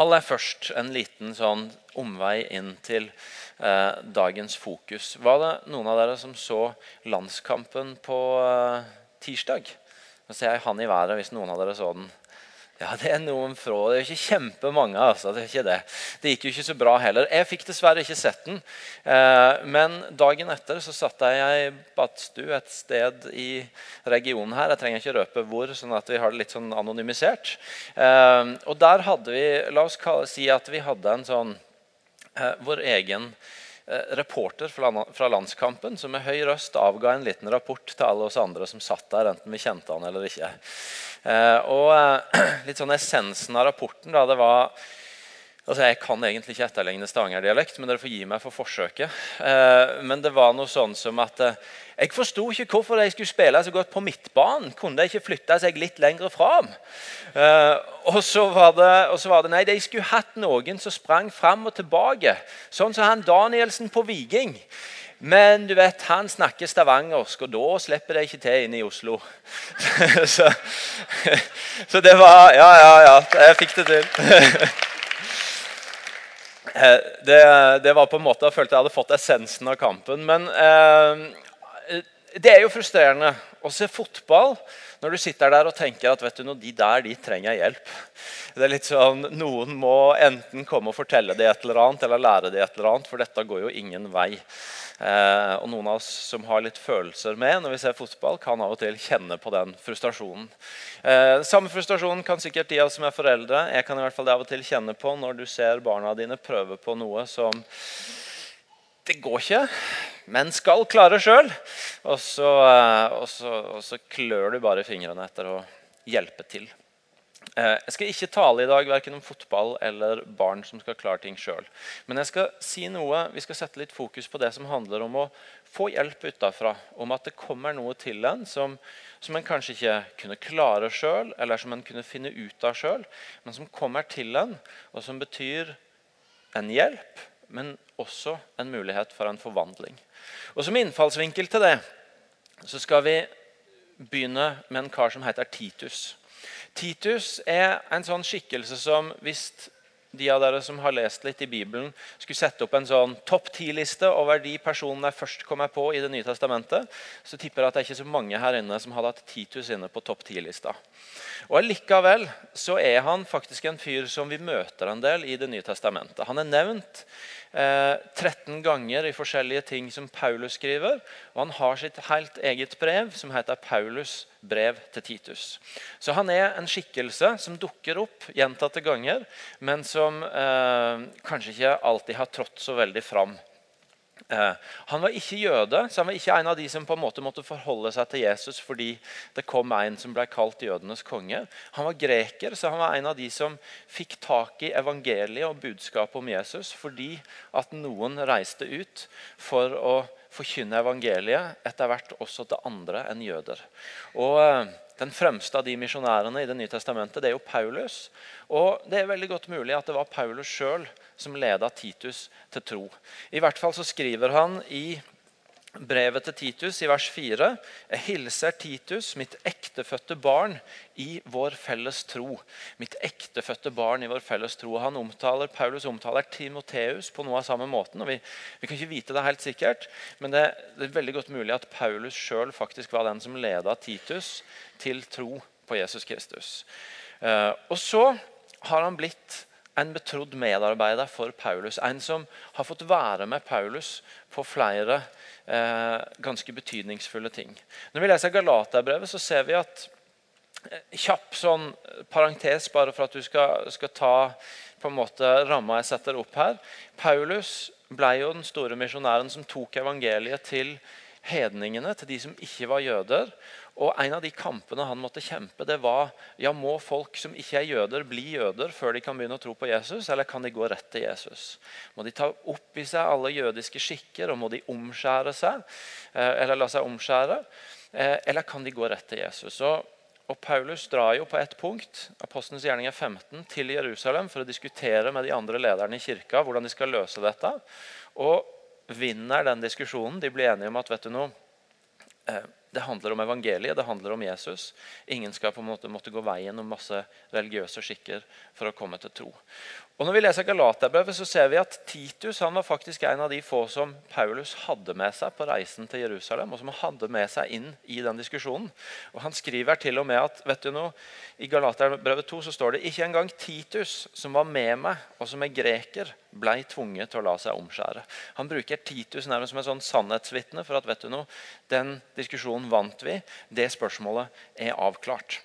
Aller først en liten sånn omvei inn til eh, dagens fokus. Var det noen av dere som så landskampen på eh, tirsdag? Nå ser jeg han i været hvis noen av dere så den. Ja, det er noen fra. Det er ikke kjempemange. altså. Det er ikke det. Det gikk jo ikke så bra heller. Jeg fikk dessverre ikke sett den. Eh, men dagen etter så satt jeg i badstue et sted i regionen her. Jeg trenger ikke røpe hvor, sånn at vi har det litt sånn anonymisert. Eh, og der hadde vi La oss si at vi hadde en sånn eh, vår egen reporter fra landskampen som med høy røst avga en liten rapport til alle oss andre som satt der, enten vi kjente han eller ikke. Eh, og eh, litt sånn essensen av rapporten da, det var altså Jeg kan egentlig ikke etterligne stavangerdialekt, men dere får gi meg for forsøket. Eh, men det var noe sånn som at jeg forsto ikke hvorfor de skulle spille så godt på midtbanen. Kunne de ikke flytte seg litt lenger fram? og, så det, og så var det Nei, de skulle hatt noen som sprang fram og tilbake. Sånn som han Danielsen på Viking. Men du vet, han snakker stavangersk, og da slipper de ikke til inne i Oslo. så, så, det var Ja, ja, ja. Jeg fikk det til. Eh, det, det, var på en måte, Jeg følte jeg hadde fått essensen av kampen. Men eh, det er jo frustrerende å se fotball når du sitter der og tenker at vet du, de der de trenger hjelp. Det er litt sånn, Noen må enten komme og fortelle det et eller annet eller lære det et eller annet, for dette går jo ingen vei. Eh, og noen av oss som har litt følelser med når vi ser fotball, kan av og til kjenne på den frustrasjonen. Eh, samme frustrasjonen kan sikkert de av oss som er foreldre. Jeg kan i hvert fall det av og til kjenne på når du ser barna dine prøve på noe som det går ikke, men skal klare sjøl. Og, eh, og, og, så klør du bare fingrene etter å hjelpe til. Eh, jeg skal ikke tale i dag verken om fotball eller barn som skal klare ting sjøl. Men jeg skal si noe, vi skal sette litt fokus på det som handler om å få hjelp utafra. Om at det kommer noe til en som, som en kanskje ikke kunne klare sjøl, eller som en kunne finne ut av sjøl, men som kommer til en, og som betyr en hjelp, men også en mulighet for en forvandling. Og Som innfallsvinkel til det så skal vi begynne med en kar som heter Titus. Titus er en sånn skikkelse som hvis de av dere som har lest litt i Bibelen, skulle sette opp en sånn topp ti-liste over de personene jeg først kommer på i Det nye testamentet, så tipper jeg at det er ikke så mange her inne som hadde hatt Titus inne på topp ti-lista. Og Likevel så er han faktisk en fyr som vi møter en del i Det nye testamentet. Han er nevnt 13 ganger i forskjellige ting som Paulus skriver. Og han har sitt helt eget brev som heter Paulus' brev til Titus. Så han er en skikkelse som dukker opp gjentatte ganger, men som eh, kanskje ikke alltid har trådt så veldig fram Eh, han var ikke jøde, så han var ikke en av de som på en måte måtte forholde seg til Jesus fordi det kom en som ble kalt jødenes konge. Han var greker, så han var en av de som fikk tak i evangeliet og budskapet om Jesus fordi at noen reiste ut for å forkynne evangeliet etter hvert også til andre enn jøder. Og eh, Den fremste av de misjonærene i Det nye testamentet det er jo Paulus. Og Det er veldig godt mulig at det var Paulus sjøl som leda Titus til tro. I hvert fall så skriver han i brevet til Titus i vers 4.: Jeg hilser Titus, mitt ektefødte barn, i vår felles tro. Mitt ektefødte barn i vår felles tro. Han omtaler, Paulus omtaler Timoteus på noe av samme måten. og Vi, vi kan ikke vite det helt sikkert, men det, det er veldig godt mulig at Paulus sjøl var den som leda Titus til tro på Jesus Kristus. Uh, og så har han blitt en betrodd medarbeider for Paulus. En som har fått være med Paulus på flere eh, ganske betydningsfulle ting. Når vi leser Galaterbrevet, så ser vi at eh, Kjapp sånn parentes, bare for at du skal, skal ta på en måte ramma jeg setter opp her. Paulus ble jo den store misjonæren som tok evangeliet til hedningene, til de som ikke var jøder. Og En av de kampene han måtte kjempe, det var ja, må folk som ikke er jøder, bli jøder før de kan begynne å tro på Jesus, eller kan de gå rett til Jesus? Må de ta opp i seg alle jødiske skikker, og må de omskjære seg, eh, eller la seg omskjære? Eh, eller kan de gå rett til Jesus? Og, og Paulus drar jo på et punkt Apostelens gjerning er 15, til Jerusalem for å diskutere med de andre lederne i kirka hvordan de skal løse dette. Og vinner den diskusjonen. De blir enige om at vet du noe, eh, Det handler om evangeliet, det handler om Jesus. Ingen skal på en måte måtte gå veien om masse religiøse skikker for å komme til tro. Og Når vi leser Galaterbrevet, så ser vi at Titus han var faktisk en av de få som Paulus hadde med seg på reisen til Jerusalem, og som han hadde med seg inn i den diskusjonen. Og Han skriver til og med at vet du noe, i Galaterbrevet 2 så står det ikke engang Titus, som var med meg, og som er greker, ble tvunget til å la seg omskjære. Han bruker Titus nærmest som en sånn sannhetsvitne for at vet du noe, den diskusjonen vant vi. Det spørsmålet er avklart.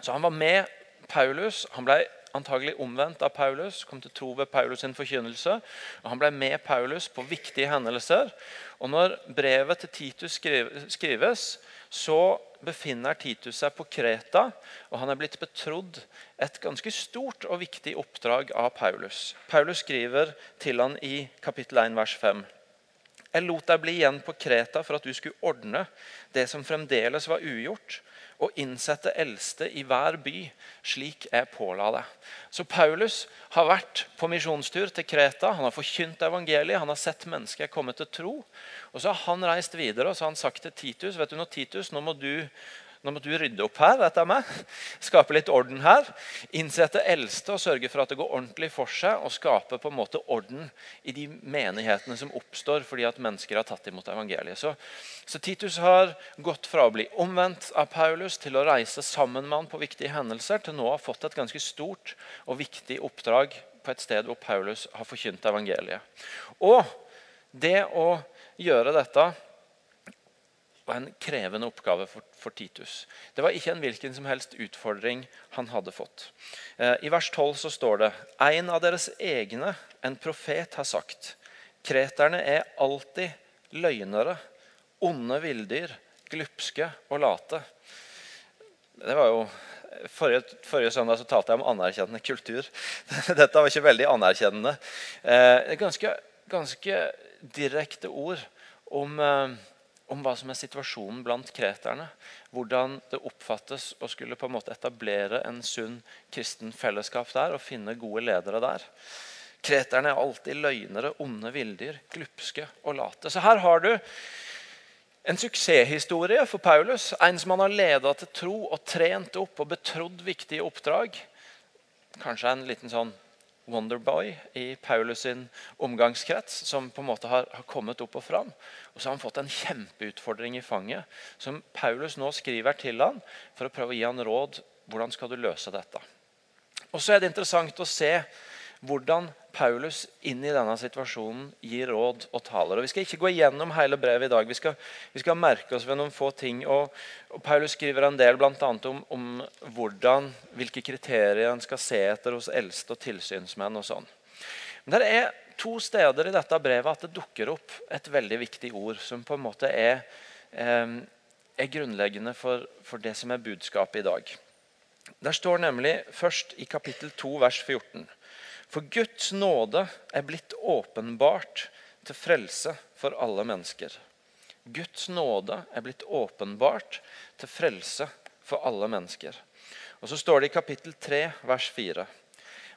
Så han var med Paulus. Han ble antagelig omvendt av Paulus, kom til tro ved Paulus' sin forkynnelse. og Han ble med Paulus på viktige hendelser. Og Når brevet til Titus skrives, så befinner Titus seg på Kreta, og han er blitt betrodd et ganske stort og viktig oppdrag av Paulus. Paulus skriver til han i kapittel 1, vers 5. Jeg lot deg bli igjen på Kreta for at du skulle ordne det som fremdeles var ugjort, og innsette eldste i hver by, slik jeg påla det. Så Paulus har vært på misjonstur til Kreta. Han har forkynt evangeliet, han har sett mennesker komme til tro. Og Så har han reist videre og så har han sagt til Titus vet du nå Titus, nå må du nå må du rydde opp her. vet jeg meg. Skape litt orden her. Innsette eldste og sørge for at det går ordentlig for seg. Og skape på en måte orden i de menighetene som oppstår fordi at mennesker har tatt imot evangeliet. Så, så Titus har gått fra å bli omvendt av Paulus til å reise sammen med han på viktige hendelser, til nå å ha fått et ganske stort og viktig oppdrag på et sted hvor Paulus har forkynt evangeliet. Og det å gjøre dette var en krevende oppgave for, for, Titus. Det var ikke en hvilken som helst utfordring han hadde fått. Eh, I vers 12 så står det en av deres egne, en profet, har sagt kreterne er alltid løgnere, onde villdyr, glupske og late. Det var jo Forrige, forrige, søndag så talte jeg om anerkjennende kultur. Dette var ikke veldig anerkjennende. Eh, ganske, ganske direkte ord om eh, om hva som er situasjonen blant kreterne. Hvordan det oppfattes å skulle på en måte etablere en sunn kristen fellesskap der og finne gode ledere der. Kreterne er alltid løgnere, onde villdyr, glupske og late. Så her har du en suksesshistorie for Paulus. En som han har leda til tro og trent opp og betrodd viktige oppdrag. Kanskje en liten sånn Wonderboy i Paulus sin omgangskrets, som på en måte har, har, kommet opp og fram. Og så har han fått en kjempeutfordring i fanget, som Paulus nå skriver til han for å prøve å gi han råd. Hvordan skal du løse dette? Og så er det interessant å se hvordan Paulus inn i denne situasjonen gir råd og taler. Og Vi skal ikke gå igjennom hele brevet i dag. Vi skal, vi skal merke oss ved noen få ting. Og, og Paulus skriver en del annet om, om hvordan, hvilke kriterier en skal se etter hos eldste og tilsynsmenn. og sånn. Men det er to steder i dette brevet at det dukker opp et veldig viktig ord som på en måte er, eh, er grunnleggende for, for det som er budskapet i dag. Der står nemlig først i kapittel 2, vers 14. For Guds nåde er blitt åpenbart til frelse for alle mennesker. Guds nåde er blitt åpenbart til frelse for alle mennesker. Og Så står det i kapittel 3, vers 4.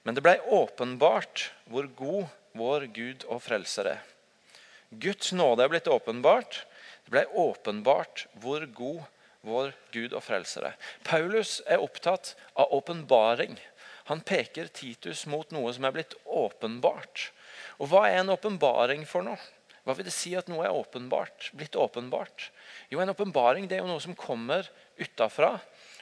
Men det blei åpenbart hvor god vår Gud og frelser er. Guds nåde er blitt åpenbart. Det blei åpenbart hvor god vår Gud og frelser er. Paulus er opptatt av åpenbaring. Han peker Titus mot noe som er blitt åpenbart. Og hva er en åpenbaring for noe? Hva vil det si at noe er åpenbart, blitt åpenbart? Jo, En åpenbaring er jo noe som kommer utafra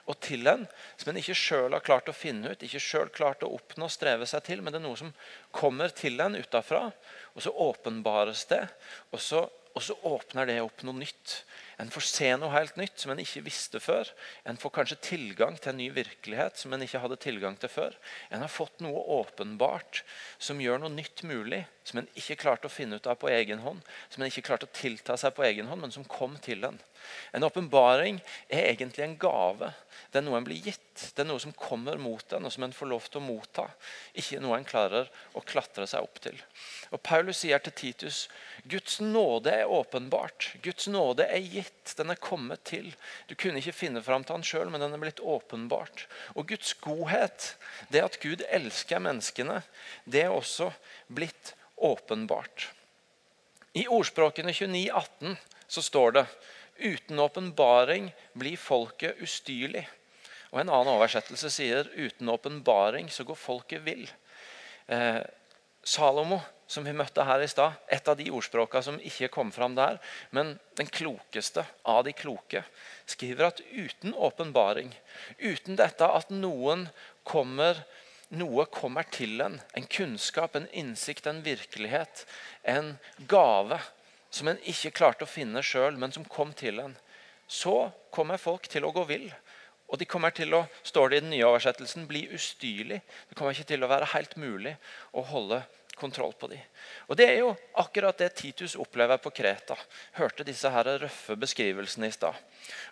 og til en, som en ikke sjøl har klart å finne ut, ikke selv klart å oppnå, streve seg til, men det er noe som kommer til en utafra, og så åpenbares det. Og så, og så åpner det opp noe nytt. En får se noe helt nytt som en ikke visste før. En får kanskje tilgang til en ny virkelighet som en ikke hadde tilgang til før. En har fått noe åpenbart som gjør noe nytt mulig, som en ikke klarte å finne ut av på egen hånd. Som en ikke klarte å tilta seg på egen hånd, men som kom til en. En åpenbaring er egentlig en gave. Det er noe en blir gitt. Det er noe som kommer mot en, og som en får lov til å motta. Ikke noe en klarer å klatre seg opp til. Og Paulus sier til Titus Guds nåde er åpenbart. Guds nåde er gitt. Den er kommet til. Du kunne ikke finne fram til han sjøl, men den er blitt åpenbart. Og Guds godhet, det at Gud elsker menneskene, det er også blitt åpenbart. I ordspråkene 29, 18 så står det Uten åpenbaring blir folket ustyrlig. Og En annen oversettelse sier uten åpenbaring så går folket vill. Eh, Salomo, som vi møtte her i stad, et av de ordspråkene som ikke kom fram der, men den klokeste av de kloke, skriver at uten åpenbaring, uten dette at noen kommer, noe kommer til en, en kunnskap, en innsikt, en virkelighet, en gave som en ikke klarte å finne sjøl, men som kom til en, så kommer folk til å gå vill. Og de kommer til å står det i den nye oversettelsen, bli ustyrlig. Det kommer ikke til å være helt mulig å holde kontroll på dem. Og Det er jo akkurat det Titus opplever på Kreta. Hørte disse her røffe beskrivelsene i stad.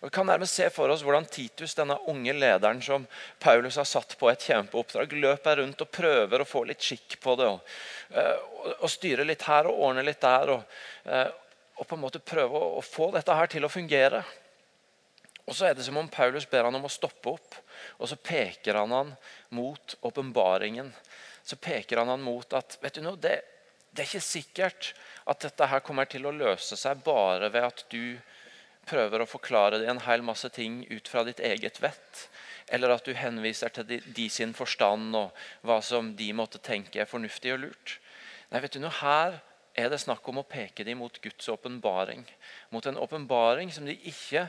Vi kan nærmest se for oss hvordan Titus, denne unge lederen som Paulus har satt på et kjempeoppdrag, løper rundt og prøver å få litt skikk på det. Og, eh, og, og styre litt her og ordne litt der. Og, eh, og på en måte prøve å, å få dette her til å fungere. Og så er det som om Paulus ber han om å stoppe opp, og så peker han han mot åpenbaringen. Så peker han han mot at vet du noe, det, det, er ikke sikkert at dette her kommer til å løse seg bare ved at du prøver å forklare deg en hel masse ting ut fra ditt eget vett. Eller at du henviser til de, de sin forstand og hva som de måtte tenke er fornuftig og lurt. Nei, vet du noe, Her er det snakk om å peke dem mot Guds åpenbaring. Mot en åpenbaring som de ikke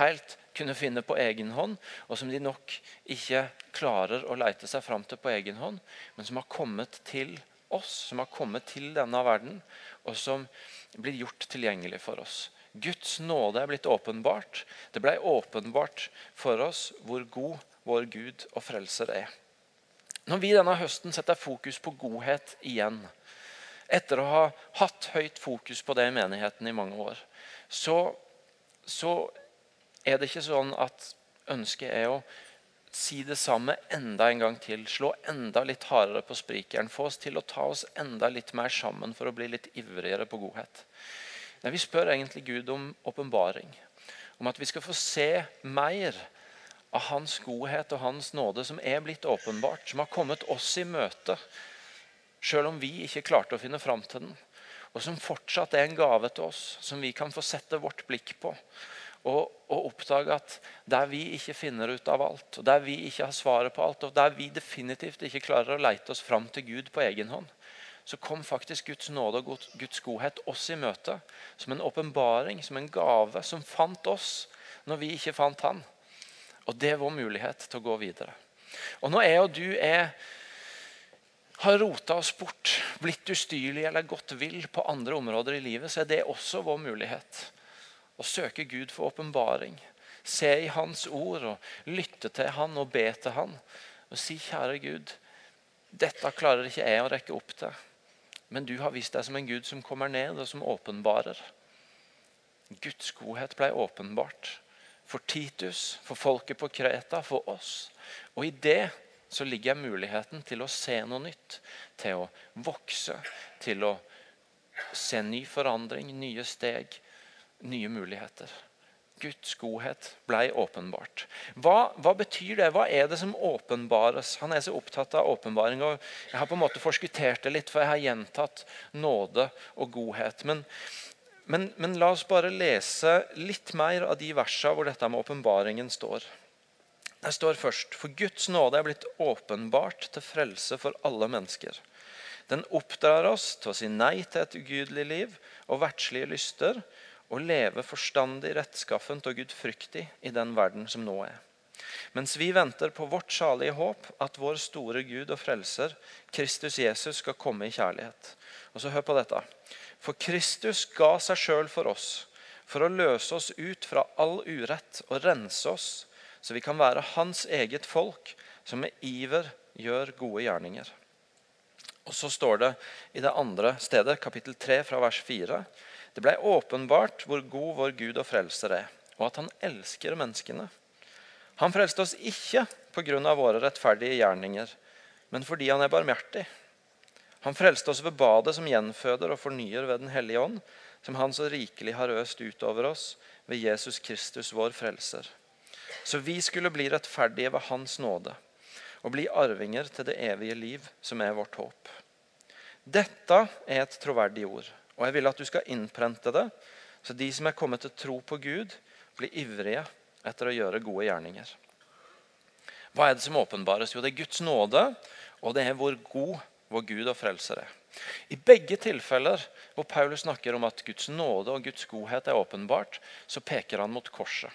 helt kunne finne på egen hånd, og som de nok ikke klarer å leite seg fram til på egen hånd, men som har kommet til oss, som har kommet til denne verden, og som blir gjort tilgjengelig for oss. Guds nåde er blitt åpenbart. Det ble åpenbart for oss hvor god vår Gud og frelser er. Når vi denne høsten setter fokus på godhet igjen, etter å ha hatt høyt fokus på det i menigheten i mange år, så, så er det ikke sånn at ønsket er å si det samme enda en gang til. Slå enda litt hardere på sprikeren. Få oss til å ta oss enda litt mer sammen for å bli litt ivrigere på godhet. Nei, Vi spør egentlig Gud om åpenbaring. Om at vi skal få se mer av Hans godhet og Hans nåde som er blitt åpenbart. Som har kommet oss i møte, selv om vi ikke klarte å finne fram til den. Og som fortsatt er en gave til oss, som vi kan få sette vårt blikk på og, og, oppdage at der vi ikke finner ut av alt, og der vi ikke har svaret på alt, og der vi definitivt ikke klarer å leite oss fram til Gud på egen hånd, så kom faktisk Guds nåde og Guds godhet oss i møte. Som en åpenbaring, som en gave, som fant oss når vi ikke fant Han. Og det er vår mulighet til å gå videre. Og når jeg og du er, har rota oss bort, blitt ustyrlige eller gått vill på andre områder i livet, så er det også vår mulighet og søke Gud for åpenbaring. Se i Hans ord og lytte til Han og be til Han. Og si, kjære Gud, dette klarer ikke jeg å rekke opp til. Men du har vist deg som en Gud som kommer ned, og som åpenbarer. Guds godhet ble åpenbart for Titus, for folket på Kreta, for oss. Og i det så ligger muligheten til å se noe nytt, til å vokse, til å se ny forandring, nye steg nye muligheter. Guds godhet blei åpenbart. Hva, hva, betyr det? Hva er det som åpenbares? Han er så opptatt av åpenbaring. og Jeg har på en måte forskuttert det litt, for jeg har gjentatt nåde og godhet. Men, men, men la oss bare lese litt mer av de versene hvor dette med åpenbaringen står. Det står først For Guds nåde er blitt åpenbart til frelse for alle mennesker. Den oppdrar oss til å si nei til et ugudelig liv og verdslige lyster og leve forstandig, rettskaffent og gudfryktig i den verden som nå er. Mens vi venter på vårt salige håp, at vår store Gud og Frelser, Kristus Jesus, skal komme i kjærlighet. Og så Hør på dette. For Kristus ga seg sjøl for oss, for å løse oss ut fra all urett og rense oss, så vi kan være Hans eget folk, som med iver gjør gode gjerninger. Og Så står det i det andre stedet, kapittel 3, fra vers 4. Det ble åpenbart hvor god vår Gud og frelser er, og at han elsker menneskene. Han frelste oss ikke pga. våre rettferdige gjerninger, men fordi han er barmhjertig. Han frelste oss ved badet som gjenføder og fornyer ved Den hellige ånd, som han så rikelig har øst utover oss ved Jesus Kristus, vår frelser. Så vi skulle bli rettferdige ved Hans nåde og bli arvinger til det evige liv, som er vårt håp. Dette er et troverdig ord. Og jeg vil at du skal innprente det Så de som er kommet til tro på Gud, blir ivrige etter å gjøre gode gjerninger. Hva er det som åpenbares? Jo, det er Guds nåde, og det er hvor god vår Gud og frelser er. I begge tilfeller hvor Paulus snakker om at Guds nåde og Guds godhet er åpenbart, så peker han mot korset.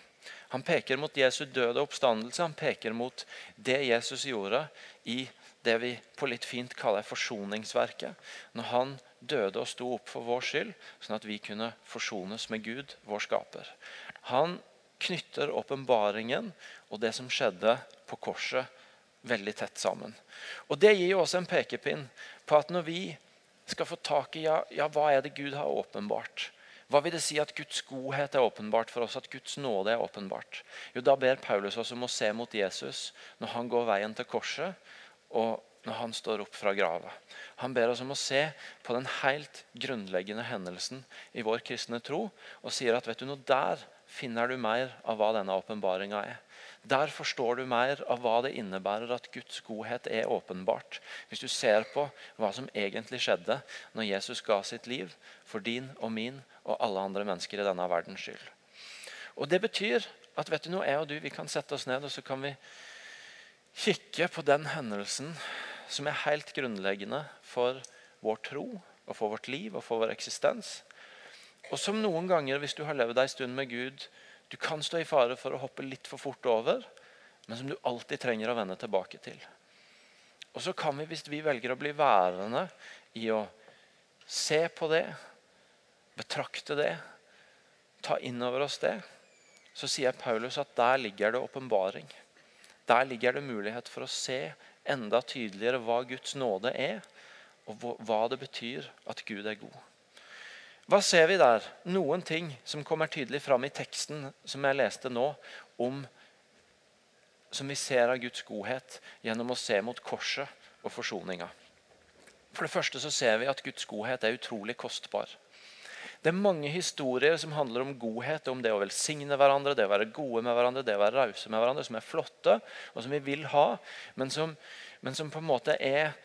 Han peker mot Jesu døde oppstandelse. Han peker mot det Jesus gjorde i det vi på litt fint kaller forsoningsverket. Når han døde og sto opp for vår skyld, sånn at vi kunne forsones med Gud, vår skaper. Han knytter åpenbaringen og det som skjedde på korset, veldig tett sammen. Og Det gir jo også en pekepinn på at når vi skal få tak i ja, ja, hva er det Gud har åpenbart, hva vil det si at Guds godhet er åpenbart for oss, at Guds nåde er åpenbart? Jo, Da ber Paulus oss om å se mot Jesus når han går veien til korset, og når han står opp fra grava. Han ber oss om å se på den helt grunnleggende hendelsen i vår kristne tro, og sier at vet du noe, der finner du mer av hva denne åpenbaringa er. Der forstår du mer av hva det innebærer at Guds godhet er åpenbart. Hvis du ser på hva som egentlig skjedde når Jesus ga sitt liv for din og min og alle andre mennesker i denne verdens skyld. Og Det betyr at vet du noe, jeg og du vi kan sette oss ned og så kan vi kikke på den hendelsen som er helt grunnleggende for vår tro og for vårt liv og for vår eksistens. Og som noen ganger, hvis du har levd ei stund med Gud, du kan stå i fare for å hoppe litt for fort over, men som du alltid trenger å vende tilbake til. Og så kan vi, hvis vi velger å bli værende i å se på det, betrakte det, ta inn over oss det, så sier Paulus at der ligger det åpenbaring. Der ligger det mulighet for å se enda tydeligere hva Guds nåde er, og hva det betyr at Gud er god. Hva ser vi der? Noen ting som kommer tydelig fram i teksten som jeg leste nå, om, som vi ser av Guds godhet gjennom å se mot korset og forsoninga. For det første så ser vi at Guds godhet er utrolig kostbar. Det er mange historier som handler om godhet, om det å velsigne hverandre, det å være gode med hverandre, det å være rause med hverandre, som er flotte, og som vi vil ha, men som, men som på en måte er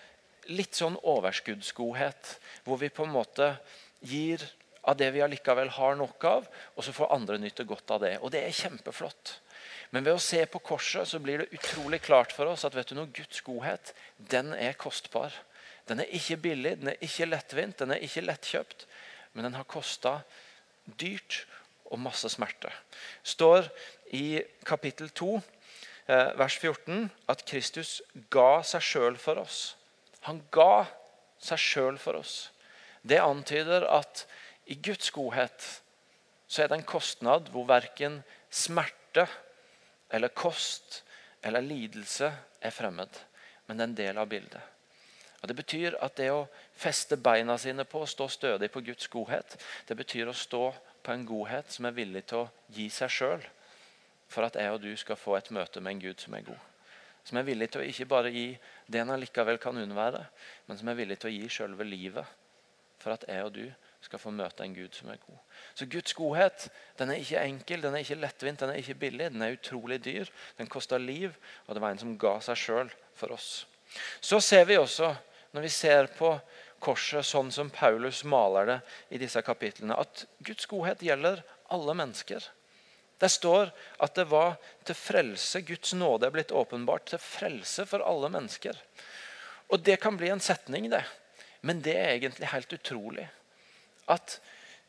litt sånn overskuddsgodhet. Hvor vi på en måte gir av det vi allikevel har nok av, og så får andre nyte godt av det. Og det er kjempeflott. Men ved å se på korset så blir det utrolig klart for oss at vet du noe, Guds godhet den er kostbar. Den er ikke billig, den er ikke lettvint, den er ikke lettkjøpt. Men den har kosta dyrt og masse smerte. står i kapittel 2, eh, vers 14, at Kristus ga seg sjøl for oss. Han ga seg sjøl for oss. Det antyder at i Guds godhet så er det en kostnad hvor verken smerte eller kost eller lidelse er fremmed, men det er en del av bildet. Og Det betyr at det å feste beina sine på, og stå stødig på Guds godhet, det betyr å stå på en godhet som er villig til å gi seg sjøl for at jeg og du skal få et møte med en Gud som er god. Som er villig til å ikke bare gi det en allikevel kan unnvære, men som er villig til å gi sjølve livet for at jeg og du skal få møte en Gud som er god. Så Guds godhet den er ikke enkel, den er ikke lettvint, den er ikke billig. Den er utrolig dyr. Den koster liv, og det var en som ga seg sjøl for oss. Så ser vi også, når vi ser på korset sånn som Paulus maler det i disse kapitlene, at Guds godhet gjelder alle mennesker. Det står at det var til frelse Guds nåde er blitt åpenbart. Til frelse for alle mennesker. Og Det kan bli en setning, det. Men det er egentlig helt utrolig at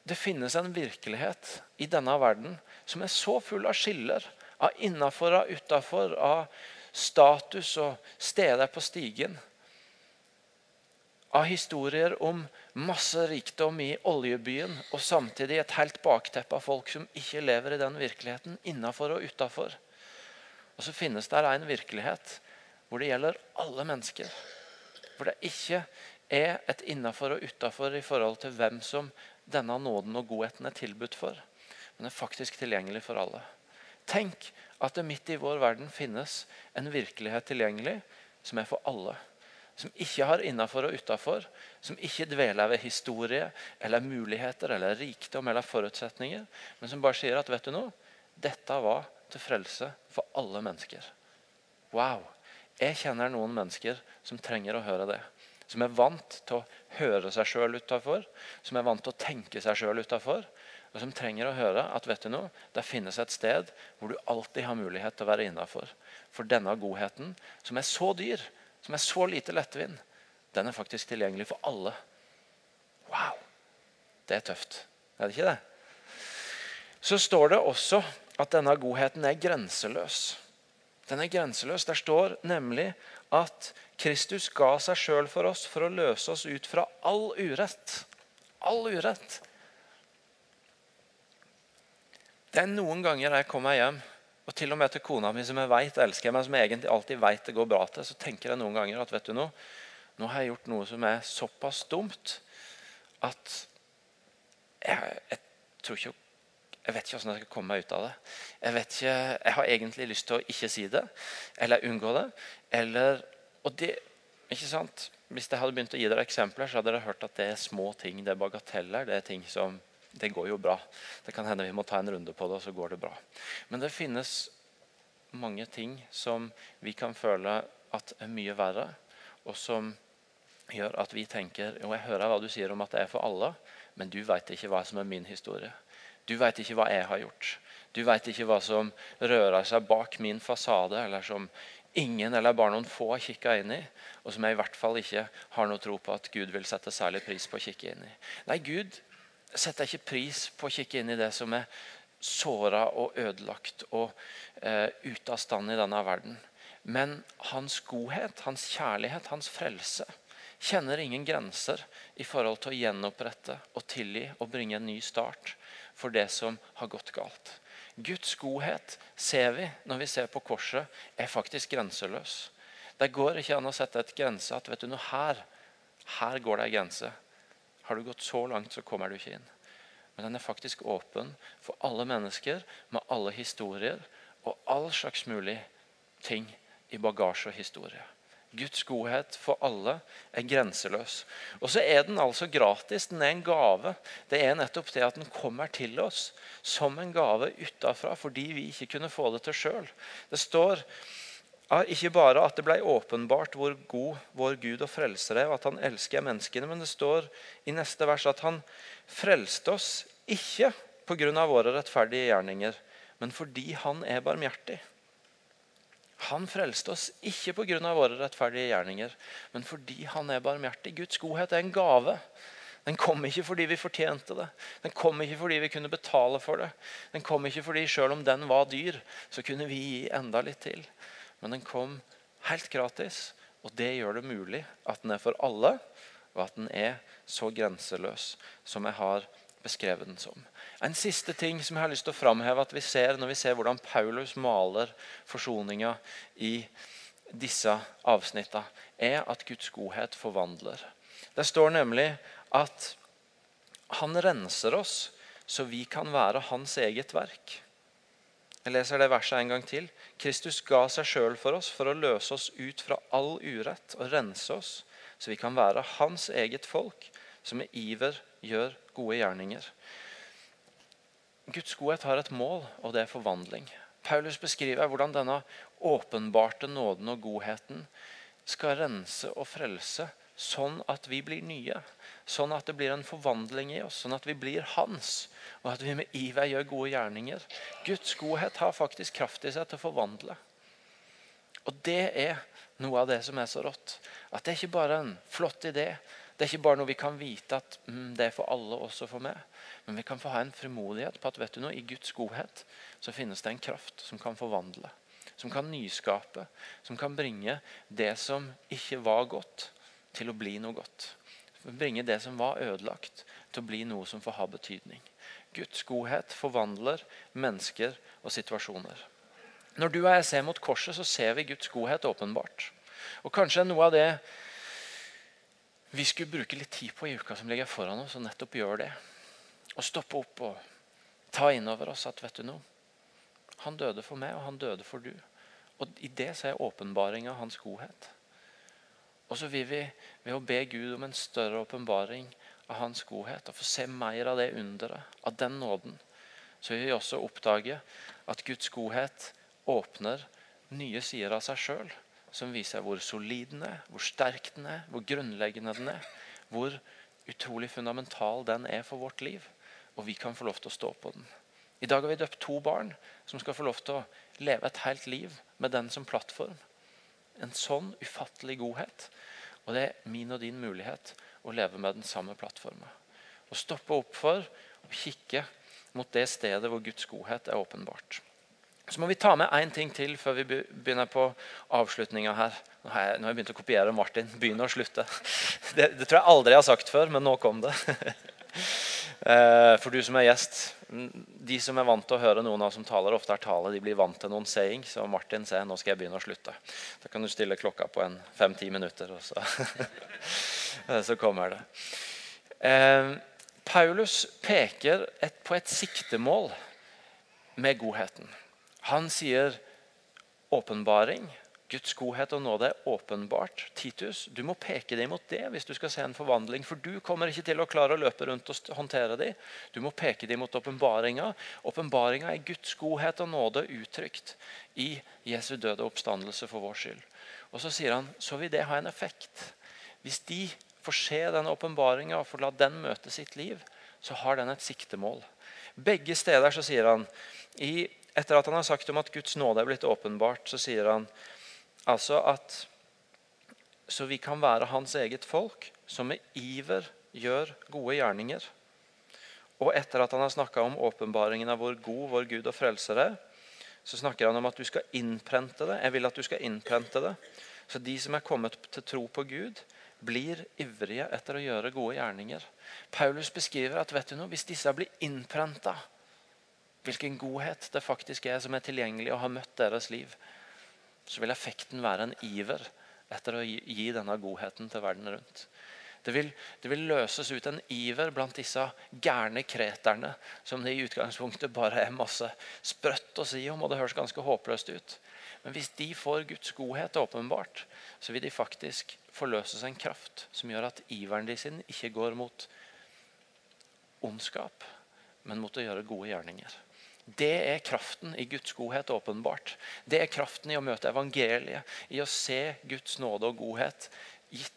det finnes en virkelighet i denne verden som er så full av skiller. Av innafor og utafor, av status og steder på stigen. Av historier om masse rikdom i oljebyen og samtidig et helt bakteppe av folk som ikke lever i den virkeligheten innafor og utafor. Og så finnes det en virkelighet hvor det gjelder alle mennesker. Hvor det ikke er et innafor og utafor i forhold til hvem som denne nåden og godheten er tilbudt for. Men er faktisk tilgjengelig for alle. Tenk at det midt i vår verden finnes en virkelighet tilgjengelig som er for alle. Som ikke har innafor og utafor. Som ikke dveler ved historie eller muligheter eller rikdom eller forutsetninger. Men som bare sier at vet du noe, dette var til frelse for alle mennesker. Wow! Jeg kjenner noen mennesker som trenger å høre det. Som er vant til å høre seg sjøl utafor. Som er vant til å tenke seg sjøl utafor. og som trenger å høre at vet du noe, det finnes et sted hvor du alltid har mulighet til å være innafor. For denne godheten, som er så dyr, som er så lite lettvint, den er faktisk tilgjengelig for alle. Wow! Det er tøft. Er det ikke det? Så står det også at denne godheten er grenseløs. Den er grenseløs. Der står nemlig at Kristus ga seg sjøl for oss for å løse oss ut fra all urett. All urett. Det er noen ganger jeg kommer hjem, og til og med til kona mi, som jeg vet elsker meg, som jeg egentlig alltid vet det går bra til, så tenker jeg noen ganger at vet du noe, nå har jeg gjort noe som er såpass dumt at jeg, jeg tror ikke jeg vet ikke hvordan jeg skal komme meg ut av det. Jeg vet ikke, jeg har egentlig lyst til å ikke si det, eller unngå det. Eller, og det, ikke sant? Hvis jeg hadde begynt å gi dere eksempler, så hadde dere hørt at det er små ting. Det er bagateller. Det er ting som Det går jo bra. Det kan hende vi må ta en runde på det, og så går det bra. Men det finnes mange ting som vi kan føle at er mye verre, og som gjør at vi tenker jo, jeg hører hva du sier om at det er for alle, men du vet ikke hva som er min historie. Du vet ikke hva jeg har gjort. Du vet ikke hva som rører seg bak min fasade, eller som ingen eller bare noen få har kikka inn i, og som jeg i hvert fall ikke har noe tro på at Gud vil sette særlig pris på å kikke inn i. Nei, Gud setter jeg ikke pris på å kikke inn i det som er såra og ødelagt og eh, ute av stand i denne verden. Men hans godhet, hans kjærlighet, hans frelse kjenner ingen grenser i forhold til å gjenopprette og tilgi og bringe en ny start for det som har gått galt. Guds godhet ser vi når vi ser på korset, er faktisk grenseløs. Det går ikke an å sette et grense at vet du noe, her, her går det en grense. Har du gått så langt, så kommer du ikke inn. Men den er faktisk åpen for alle mennesker med alle historier og all slags mulig ting i bagasje og historie. Guds godhet for alle er grenseløs. Og så er den altså gratis. Den er en gave. Det er nettopp det at den kommer til oss som en gave utafra fordi vi ikke kunne få det til sjøl. Det står ikke bare at det ble åpenbart hvor god vår Gud og frelser er, og at han elsker menneskene, men det står i neste vers at han frelste oss ikke pga. våre rettferdige gjerninger, men fordi han er barmhjertig. Han frelste oss ikke pga. våre rettferdige gjerninger, men fordi han er barmhjertig. Guds godhet er en gave. Den kom ikke fordi vi fortjente det. Den kom ikke fordi vi kunne betale for det. Den kom ikke fordi selv om den var dyr, så kunne vi gi enda litt til. Men den kom helt gratis, og det gjør det mulig at den er for alle, og at den er så grenseløs som jeg har beskrevet den som. En siste ting som jeg har lyst til å framheve at vi ser når vi ser hvordan Paulus maler forsoninga i disse avsnittene, er at Guds godhet forvandler. Det står nemlig at han renser oss så vi kan være hans eget verk. Jeg leser det verset en gang til. Kristus ga seg sjøl for oss for å løse oss ut fra all urett og rense oss, så vi kan være hans eget folk, som med iver gjør gode gjerninger. Guds godhet har et mål, og det er forvandling. Paulus beskriver hvordan denne åpenbarte nåden og godheten skal rense og frelse, sånn at vi blir nye. Sånn at det blir en forvandling i oss, sånn at vi blir hans. Og at vi med iver gjør gode gjerninger. Guds godhet har faktisk kraft i seg til å forvandle. Og det er noe av det som er så rått. At det er ikke bare en flott idé. Det er ikke bare noe vi kan vite at mm, det er for alle, også for meg. Men vi kan få ha en frimodighet på at vet du noe, i Guds godhet så finnes det en kraft som kan forvandle. Som kan nyskape. Som kan bringe det som ikke var godt, til å bli noe godt. Bringe det som var ødelagt, til å bli noe som får ha betydning. Guds godhet forvandler mennesker og situasjoner. Når du og jeg ser mot korset, så ser vi Guds godhet åpenbart. Og kanskje noe av det vi skulle bruke litt tid på i uka som ligger foran oss, og nettopp gjør det. Og stoppe opp og ta inn over oss at vet du noe, han døde for meg, og han døde for du. Og I det så er åpenbaringa hans godhet. Og så vil vi ved å be Gud om en større åpenbaring av hans godhet, og få se mer av det underet, av den nåden, så vil vi også oppdage at Guds godhet åpner nye sider av seg sjøl, som viser hvor solid den er, hvor sterk den er, hvor grunnleggende den er, hvor utrolig fundamental den er for vårt liv. og vi kan få lov til å stå på den. I dag har vi døpt to barn som skal få lov til å leve et helt liv med den som plattform. En sånn ufattelig godhet. Og det er min og din mulighet å leve med den samme plattformen. Å stoppe opp for og kikke mot det stedet hvor Guds godhet er åpenbart. Så må vi ta med én ting til før vi begynner på avslutninga her. Nå har, jeg, nå har, jeg, begynt å kopiere Martin. Begynne og slutte. Det, det, tror jeg aldri jeg har sagt før, men nå kom det. Eh, for du som er gjest, de som er vant til å høre noen av som taler, ofte er tale, de blir vant til noen saying. Så Martin sier nå skal jeg begynne å slutte. Da kan du stille klokka på en fem-ti minutter, og så, så kommer det. Eh, Paulus peker et, på et siktemål med godheten. Han sier åpenbaring. Guds godhet og nåde er åpenbart. Titus, du må peke deg mot det hvis du skal se en forvandling. For du kommer ikke til å klare å løpe rundt og håndtere dem. Du må peke deg mot åpenbaringa. Åpenbaringa er Guds godhet og nåde uttrykt i Jesu døde oppstandelse for vår skyld. Og så sier han så vil det ha en effekt. Hvis de får se denne åpenbaringa og får la den møte sitt liv, så har den et siktemål. Begge steder så sier han i, Etter at han har sagt om at Guds nåde er blitt åpenbart, så sier han altså at så vi kan være hans eget folk, som med iver gjør gode gjerninger. Og etter at han har snakka om åpenbaringen av hvor god vår Gud og frelser er, så snakker han om at du skal innprente det. Jeg vil at du skal innprente det. Så de som er kommet til tro på Gud, blir ivrige etter å gjøre gode gjerninger. Paulus beskriver at vet du noe, hvis disse blir innprenta, hvilken godhet det faktisk er som er tilgjengelig og har møtt deres liv, så vil effekten være en iver etter å gi denne godheten til verden rundt. Det vil, det vil, løses ut en iver blant disse gærne kreterne, som det i utgangspunktet bare er masse sprøtt å si om, og det høres ganske håpløst ut. Men hvis de får Guds godhet åpenbart, så vil de faktisk forløses en kraft som gjør at iveren de sin ikke går mot ondskap, men mot å gjøre gode gjerninger. Det er kraften i Guds godhet åpenbart. Det er kraften i å møte evangeliet, i å se Guds nåde og godhet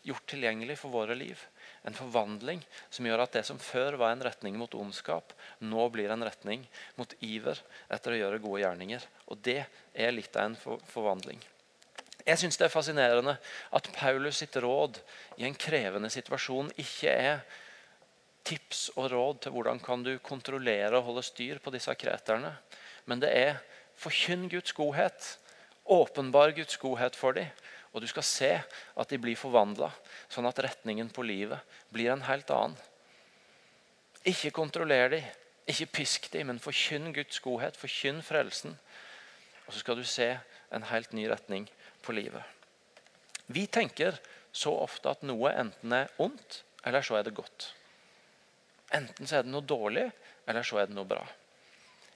gjort tilgjengelig for våre liv. En forvandling som gjør at det som før var en retning mot ondskap, nå blir en retning mot iver etter å gjøre gode gjerninger. Og det er litt av en forvandling. Jeg syns det er fascinerende at Paulus sitt råd i en krevende situasjon ikke er tips og råd til hvordan kan du kontrollere og holde styr på disse kreterne. Men det er forkynn Guds godhet. Åpenbar Guds godhet for dem. Og du skal se at de blir forvandla, sånn at retningen på livet blir en helt annen. Ikke kontroller dem, ikke pisk dem, men forkynn Guds godhet. Forkynn frelsen. Og så skal du se en helt ny retning på livet. Vi tenker så ofte at noe enten er ondt, eller så er det godt. Enten så er det noe dårlig, eller så er det noe bra.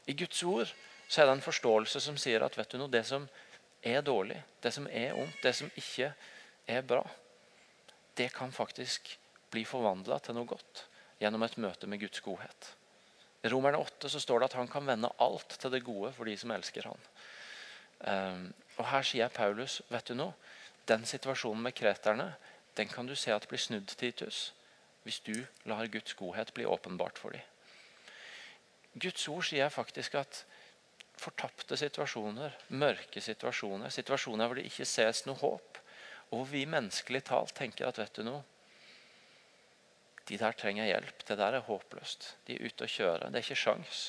I Guds ord så er det en forståelse som sier at vet du noe, det som er dårlig, det som er ondt, det som ikke er bra, det kan faktisk bli forvandla til noe godt gjennom et møte med Guds godhet. I Romerne 8 så står det at han kan vende alt til det gode for de som elsker han. Um, og Her sier Paulus vet du noe, den situasjonen med kreterne den kan du se at blir snudd, Titus, hvis du lar Guds godhet bli åpenbart for dem. Guds ord sier faktisk at fortapte situasjoner, mørke situasjoner, situasjoner hvor det ikke ses noe håp, og hvor vi menneskelig talt tenker at vet du noe, de der trenger hjelp. Det der er håpløst. De er ute å kjøre. Det er ikke sjans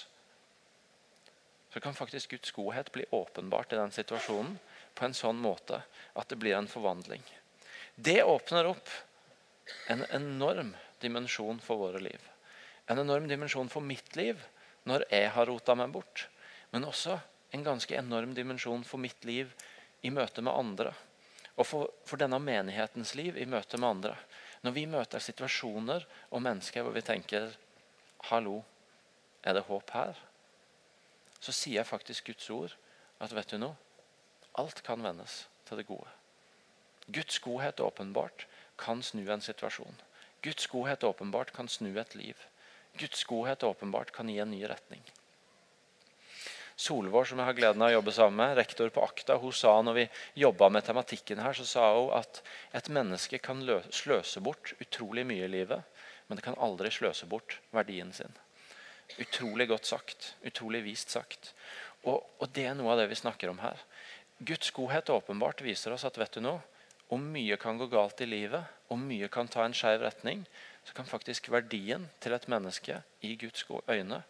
så kan faktisk Guds godhet bli åpenbart i den situasjonen på en sånn måte at det blir en forvandling. Det åpner opp en enorm dimensjon for våre liv. En enorm dimensjon for mitt liv når jeg har rota meg bort. Men også en ganske enorm dimensjon for mitt liv i møte med andre. Og for, for denne menighetens liv i møte med andre. Når vi møter situasjoner og mennesker hvor vi tenker Hallo, er det håp her? så sier faktisk Guds ord at vet du noe? Alt kan vendes til det gode. Guds godhet åpenbart kan snu en situasjon. Guds godhet åpenbart kan snu et liv. Guds godhet åpenbart kan gi en ny retning. Solvår, som jeg har gleden av å jobbe sammen med, rektor på Akta, hun sa når vi jobba med tematikken her, så sa hun at et menneske kan sløse bort utrolig mye i livet, men det kan aldri sløse bort verdien sin. Utrolig godt sagt. Utrolig vist sagt. Og, og, det er noe av det vi snakker om her. Guds godhet åpenbart viser oss at vet du noe, om mye kan gå galt i livet, og mye kan ta en skeiv retning, så kan faktisk verdien til et menneske i Guds øyne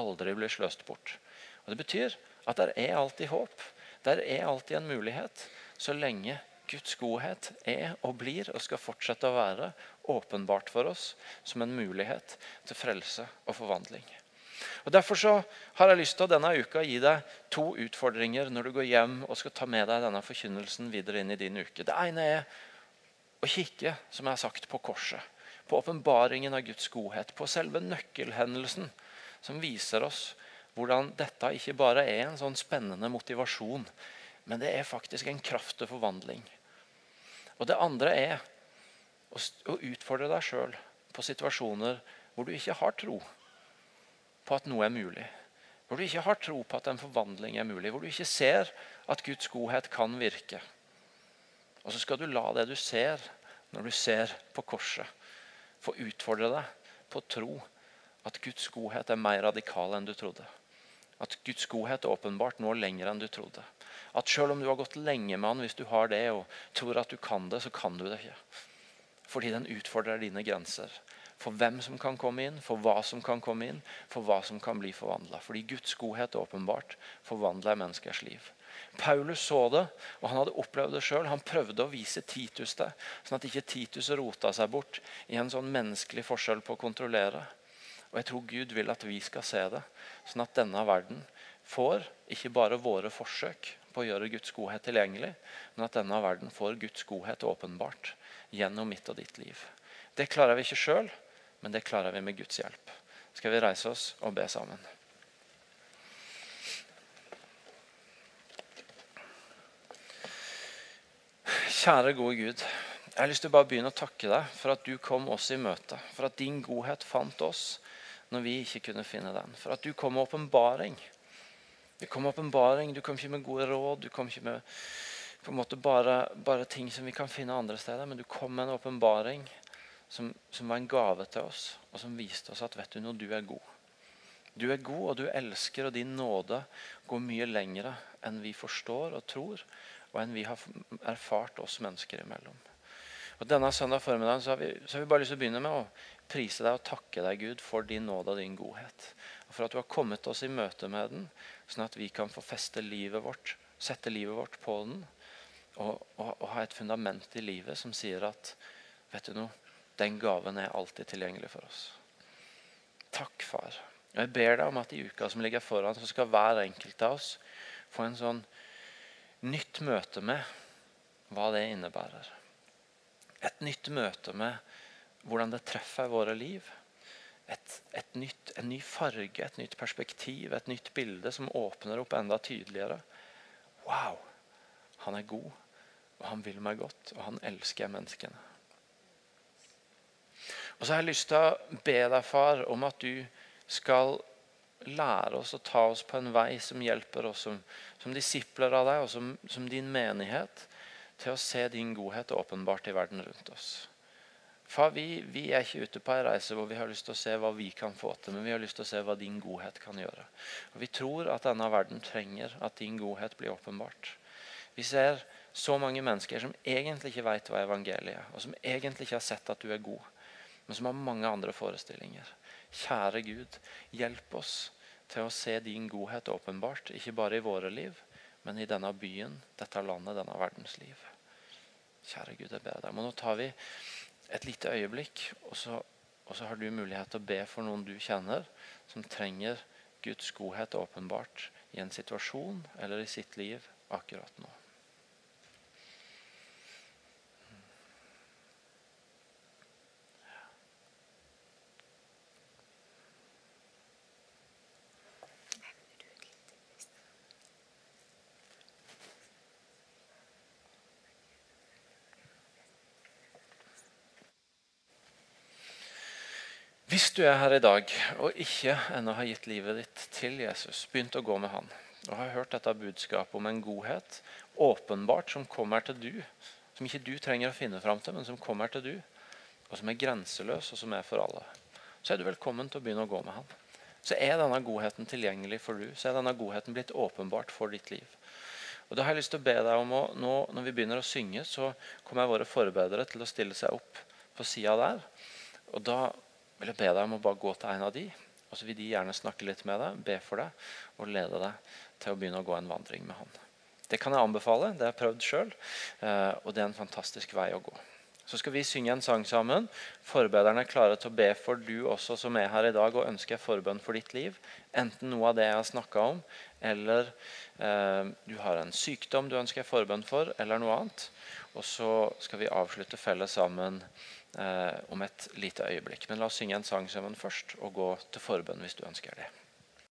aldri bli sløst bort. Og Det betyr at der er alltid håp. Der er alltid en mulighet, så lenge Guds godhet er og blir og skal fortsette å være åpenbart for oss som en mulighet til frelse og forvandling. Og Derfor så har jeg lyst til å denne uka gi deg to utfordringer når du går hjem og skal ta med deg denne forkynnelsen videre inn i din uke. Det ene er å kikke som jeg har sagt, på korset. På åpenbaringen av Guds godhet. På selve nøkkelhendelsen som viser oss hvordan dette ikke bare er en sånn spennende motivasjon, men det er faktisk en kraft til forvandling. Og Det andre er å utfordre deg sjøl på situasjoner hvor du ikke har tro på at noe er mulig. Hvor du ikke har tro på at en forvandling er mulig. Hvor du ikke ser at Guds godhet kan virke. Og så skal du la det du ser når du ser på korset, få utfordre deg på å tro at Guds godhet er mer radikal enn du trodde. At Guds godhet åpenbart når lenger enn du trodde. At selv om du har gått lenge med han, hvis du har det og tror at du kan det, så kan du det ikke. Fordi den utfordrer dine grenser for hvem som kan komme inn, for hva som kan komme inn, for hva som kan bli forvandla. Fordi Guds godhet åpenbart forvandler menneskers liv. Paulus så det, og han hadde opplevd det sjøl. Han prøvde å vise Titus det, sånn at ikke Titus rota seg bort i en sånn menneskelig forskjell på å kontrollere. Og Jeg tror Gud vil at vi skal se det, sånn at denne verden får ikke bare våre forsøk på å gjøre Guds godhet tilgjengelig, men at denne verden får Guds godhet åpenbart gjennom mitt og ditt liv. Det klarer vi ikke sjøl, men det klarer vi med Guds hjelp. Skal vi reise oss og be sammen? Kjære, gode Gud. Jeg har lyst til å bare begynne å takke deg for at du kom oss i møte. For at din godhet fant oss når vi ikke kunne finne den. For at du kom med åpenbaring. Du kom med åpenbaring, du kom ikke med gode råd. Du kom ikke med på en måte bare, bare ting som vi kan finne andre steder, men du kom med en åpenbaring som, som, var en gave til oss, og som viste oss at vet du noe, du er god. Du er god, og du elsker, og din nåde går mye lengre enn vi forstår og tror, og enn vi har erfart oss mennesker imellom. Og Denne søndag formiddagen så har, vi, så har vi bare lyst til å begynne med å prise deg og takke deg, Gud, for din nåde og din godhet. Og For at du har kommet oss i møte med den, sånn at vi kan få feste livet vårt, sette livet vårt på den, og, og, og ha et fundament i livet som sier at vet du noe, den gaven er alltid tilgjengelig for oss. Takk, far. Og Jeg ber deg om at i uka som ligger foran, så skal hver enkelt av oss få en sånn nytt møte med hva det innebærer. Et nytt møte med hvordan det treffer våre liv. Et, et nytt, en ny farge, et nytt perspektiv, et nytt bilde som åpner opp enda tydeligere. Wow! Han er god, og han vil meg godt, og han elsker menneskene. Og så har jeg lyst til å be deg, far, om at du skal lære oss å ta oss på en vei som hjelper oss som, som disipler av deg og som, som, din menighet til å se din godhet åpenbart i verden rundt oss. Far, vi, vi, er ikke ute på en reise hvor vi har lyst til å se hva vi kan få til, men vi har lyst til å se hva din godhet kan gjøre. Og Vi tror at denne verden trenger at din godhet blir åpenbart. Vi ser så mange mennesker som egentlig ikke vet hva evangeliet er, og som egentlig ikke har sett at du er god men som har mange andre forestillinger. Kjære Gud, hjelp oss til å se din godhet åpenbart, ikke bare i våre liv, men i denne byen, dette landet, denne verdens liv. Kjære Gud, jeg ber deg. Men nå tar vi et lite øyeblikk, og så, og så har du mulighet til å be for noen du kjenner, som trenger Guds godhet åpenbart i en situasjon eller i sitt liv akkurat nå. Hvis du er her i dag og ikke ennå har gitt livet ditt til Jesus, begynt å gå med han, og har hørt dette budskapet om en godhet åpenbart som kommer til du, som ikke du trenger å finne fram til, men som kommer til du, og som er grenseløs, og som er for alle, så er du velkommen til å begynne å gå med han. så er denne godheten tilgjengelig for du. Så er denne godheten blitt åpenbart for ditt liv. Og da har jeg lyst til å be deg om å, nå, Når vi begynner å synge, så kommer våre forbedere til å stille seg opp på sida der. Og da jeg be deg om å bare gå til en av de, og så vil de gjerne snakke litt med deg, be for deg og lede deg til å begynne å gå en vandring med han. Det kan jeg anbefale. Det har jeg prøvd sjøl. Eh, og det er en fantastisk vei å gå. Så skal vi synge en sang sammen. Forbederne er klare til å be for du også som er her i dag og ønsker forbønn for ditt liv. Enten noe av det jeg har snakka om, eller eh, du har en sykdom du ønsker forbønn for, eller noe annet. Og så skal vi avslutte felles sammen om et lite øyeblikk. Men la oss synge en sang sammen først, og gå til forbønn hvis du ønsker det.